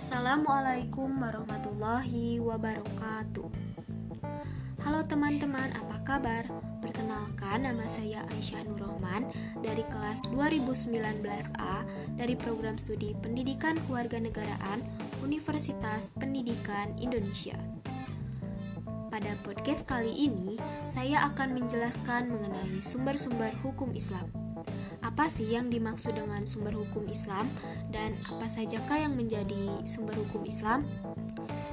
Assalamualaikum warahmatullahi wabarakatuh. Halo teman-teman, apa kabar? Perkenalkan, nama saya Aisyah Nurrohman dari kelas 2019A dari program studi Pendidikan Kewarganegaraan Universitas Pendidikan Indonesia. Pada podcast kali ini, saya akan menjelaskan mengenai sumber-sumber hukum Islam. Apa sih yang dimaksud dengan sumber hukum Islam dan apa sajakah yang menjadi sumber hukum Islam?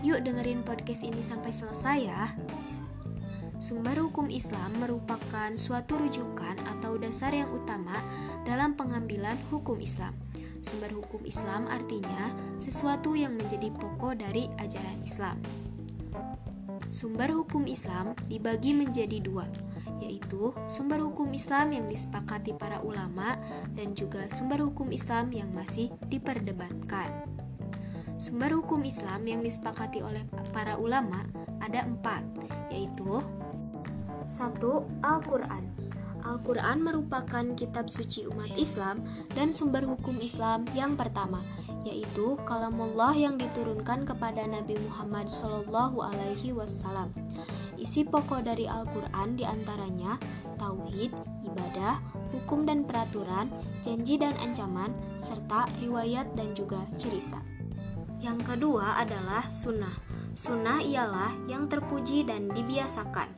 Yuk dengerin podcast ini sampai selesai ya. Sumber hukum Islam merupakan suatu rujukan atau dasar yang utama dalam pengambilan hukum Islam. Sumber hukum Islam artinya sesuatu yang menjadi pokok dari ajaran Islam. Sumber hukum Islam dibagi menjadi dua, yaitu sumber hukum Islam yang disepakati para ulama dan juga sumber hukum Islam yang masih diperdebatkan. Sumber hukum Islam yang disepakati oleh para ulama ada empat, yaitu satu Al-Quran. Al-Quran merupakan kitab suci umat Islam dan sumber hukum Islam yang pertama, yaitu kalamullah yang diturunkan kepada Nabi Muhammad Wasallam. Isi pokok dari Al-Quran di antaranya tauhid, ibadah, hukum dan peraturan, janji dan ancaman, serta riwayat dan juga cerita. Yang kedua adalah sunnah. Sunnah ialah yang terpuji dan dibiasakan.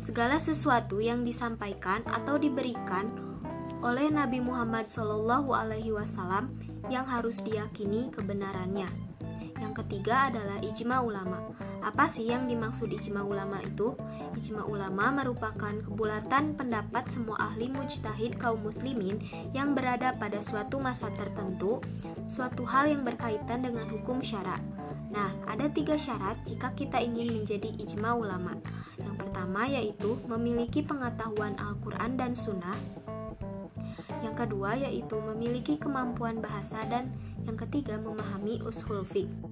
Segala sesuatu yang disampaikan atau diberikan oleh Nabi Muhammad Wasallam yang harus diyakini kebenarannya. Yang ketiga adalah ijma ulama. Apa sih yang dimaksud ijma ulama itu? Ijma ulama merupakan kebulatan pendapat semua ahli mujtahid kaum muslimin yang berada pada suatu masa tertentu, suatu hal yang berkaitan dengan hukum syara. Nah, ada tiga syarat jika kita ingin menjadi ijma ulama. Yang pertama yaitu memiliki pengetahuan Al-Quran dan Sunnah, yang kedua yaitu memiliki kemampuan bahasa dan yang ketiga memahami ushul fiqh.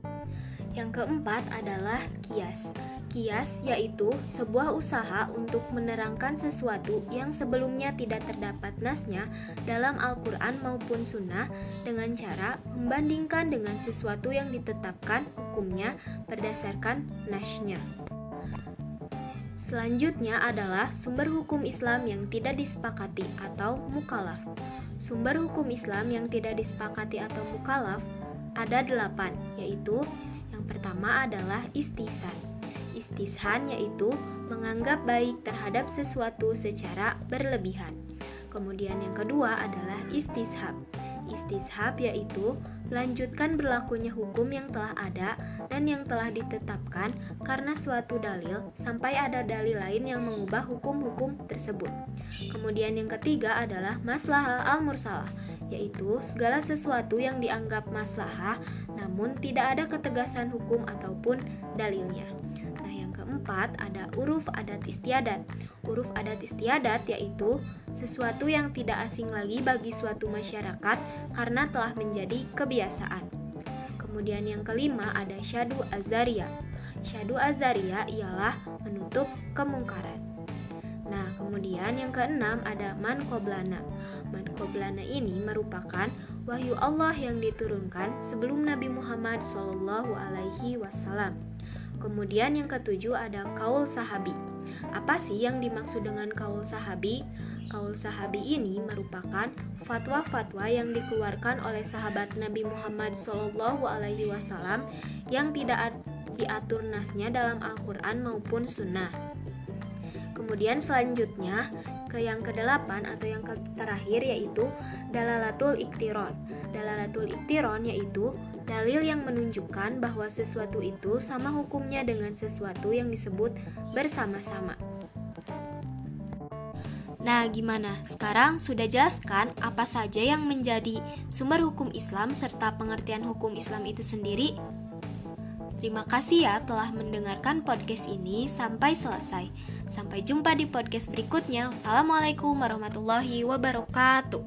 Yang keempat adalah kias. Kias yaitu sebuah usaha untuk menerangkan sesuatu yang sebelumnya tidak terdapat nasnya dalam Al-Quran maupun Sunnah dengan cara membandingkan dengan sesuatu yang ditetapkan hukumnya berdasarkan nasnya. Selanjutnya adalah sumber hukum Islam yang tidak disepakati atau mukalaf. Sumber hukum Islam yang tidak disepakati atau mukalaf ada delapan, yaitu yang pertama adalah istihsan. Istihsan yaitu menganggap baik terhadap sesuatu secara berlebihan. Kemudian yang kedua adalah istishab. Istishab yaitu melanjutkan berlakunya hukum yang telah ada dan yang telah ditetapkan karena suatu dalil sampai ada dalil lain yang mengubah hukum-hukum tersebut. Kemudian yang ketiga adalah maslahah al-mursalah, yaitu segala sesuatu yang dianggap maslahah namun tidak ada ketegasan hukum ataupun dalilnya. Nah, yang keempat ada uruf adat istiadat. Uruf adat istiadat yaitu sesuatu yang tidak asing lagi bagi suatu masyarakat karena telah menjadi kebiasaan. Kemudian yang kelima ada syadu azaria. Syadu azaria ialah menutup kemungkaran. Nah, kemudian yang keenam ada man koblana. Man koblana ini merupakan wahyu Allah yang diturunkan sebelum Nabi Muhammad Wasallam. Kemudian yang ketujuh ada kaul sahabi. Apa sih yang dimaksud dengan kaul sahabi? Kaul sahabi ini merupakan fatwa-fatwa yang dikeluarkan oleh sahabat Nabi Muhammad Wasallam yang tidak diatur nasnya dalam Al-Quran maupun Sunnah. Kemudian selanjutnya ke yang kedelapan atau yang terakhir yaitu dalalatul iktiron. Dalalatul iktiron yaitu dalil yang menunjukkan bahwa sesuatu itu sama hukumnya dengan sesuatu yang disebut bersama-sama. Nah, gimana? Sekarang sudah jelaskan apa saja yang menjadi sumber hukum Islam serta pengertian hukum Islam itu sendiri? Terima kasih ya telah mendengarkan podcast ini sampai selesai. Sampai jumpa di podcast berikutnya. Wassalamualaikum warahmatullahi wabarakatuh.